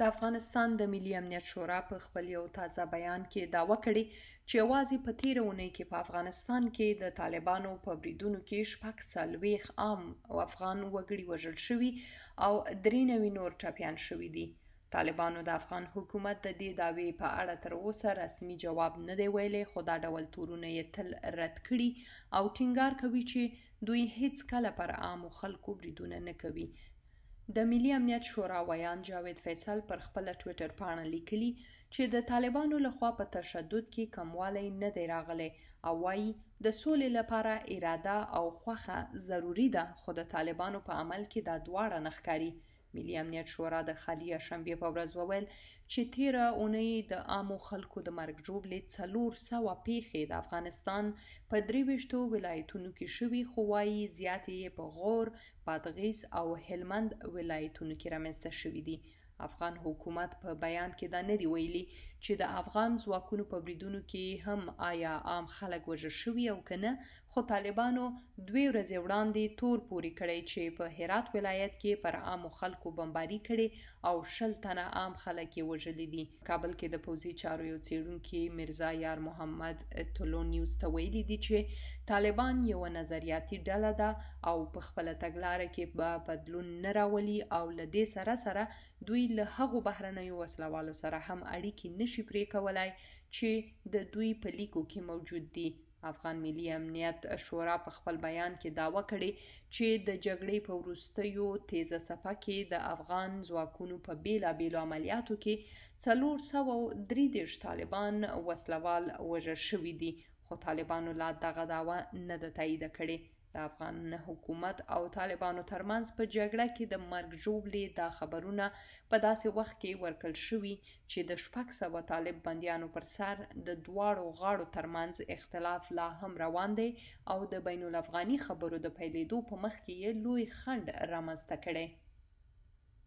د افغانستان د ملي امنیت شورا په خپل یو تازه بیان کې داوا کړې چې یوازې په تیره اونۍ کې په افغانستان کې د طالبانو په بریدونو کې شپږ څلوېښت عام افغان وګړي وژل شوي او درې نوي نور ټپیان شوي دي طالبانو د افغان حکومت د دې داوی په اړه تر اوسه رسمي جواب نه دی ویلی خو دا ډول تورونه یې تل رد کړي او ټینګار کوي چې دوی هیڅ کله پر عامو خلکو بریدونه نه کوي د ملي امنیت شورا ویاند جاوید فیصل پر خپل ټویټر پاڼه لیکلي چې د طالبانو لخوا په تشدد کې کموالی نه دی راغلی او وایي د سولې لپاره اراده او خوښه ضروري ده خو د طالبانو په عمل کې دا دواړه نه ښکاري ملي امنیت شورا د خالي شنبې په ورځ وویل چې تیره اونۍ د عامو خلکو د مرګ ژوبلې څلور سوه پیښې د افغانستان په درې ویشتو ولایتونو کې شوي خو وایي زیاتې یې په غور بادغیس او هلمند ولایتونو کې رامنځته شوي دي افغان حکومت په بیان کې دا نه دی ویلي چې د افغان ځواکونو په بریدونو کې هم آیا عام خلک وژل شوي او که نه خو طالبانو دوې ورځې وړاندې تور پورې کړی چې په هرات ولایت کې پر عامو خلکو بمباري کړې او شل تنه عام خلک یې وژلي دي کابل کې د پوځي چارو یو څېړونکي مرزا یار محمد طلوع نیوز ته ویلي دي چې طالبان یو نظریاتي ډله ده او په خپل تګلارې کې به بدلون نه راولي او له دې سره سره دوی له هغو بهرنیو وسلوالو سره هم اړیکې نشي پرې کولای چې د دوی په لیکو کې موجود دي افغان ملي امنیت شورا په خپل بیان کې دعوه کړې چې د جګړې په وروستیو تیزه څپه کې د افغان ځواکونو په بیلابیلو عملیاتو کې څلور سوه او درې دېرش طالبان وسلوال وژل شوي دي خو طالبانو لا دغه دعوه نه ده تایید کړې د افغان حکومت او طالبانو ترمنځ په جګړه کې د مرګ ژوبلې دا خبرونه په داسې وخت کې ورکړل شوي چې د شپږ سوه طالب بندیانو پر سر د دواړو غاړو ترمنځ اختلاف لا هم روان دی او د بین الافغاني خبرو د پیلېدو په مخ کې یې لوی خنډ رامنځته کړی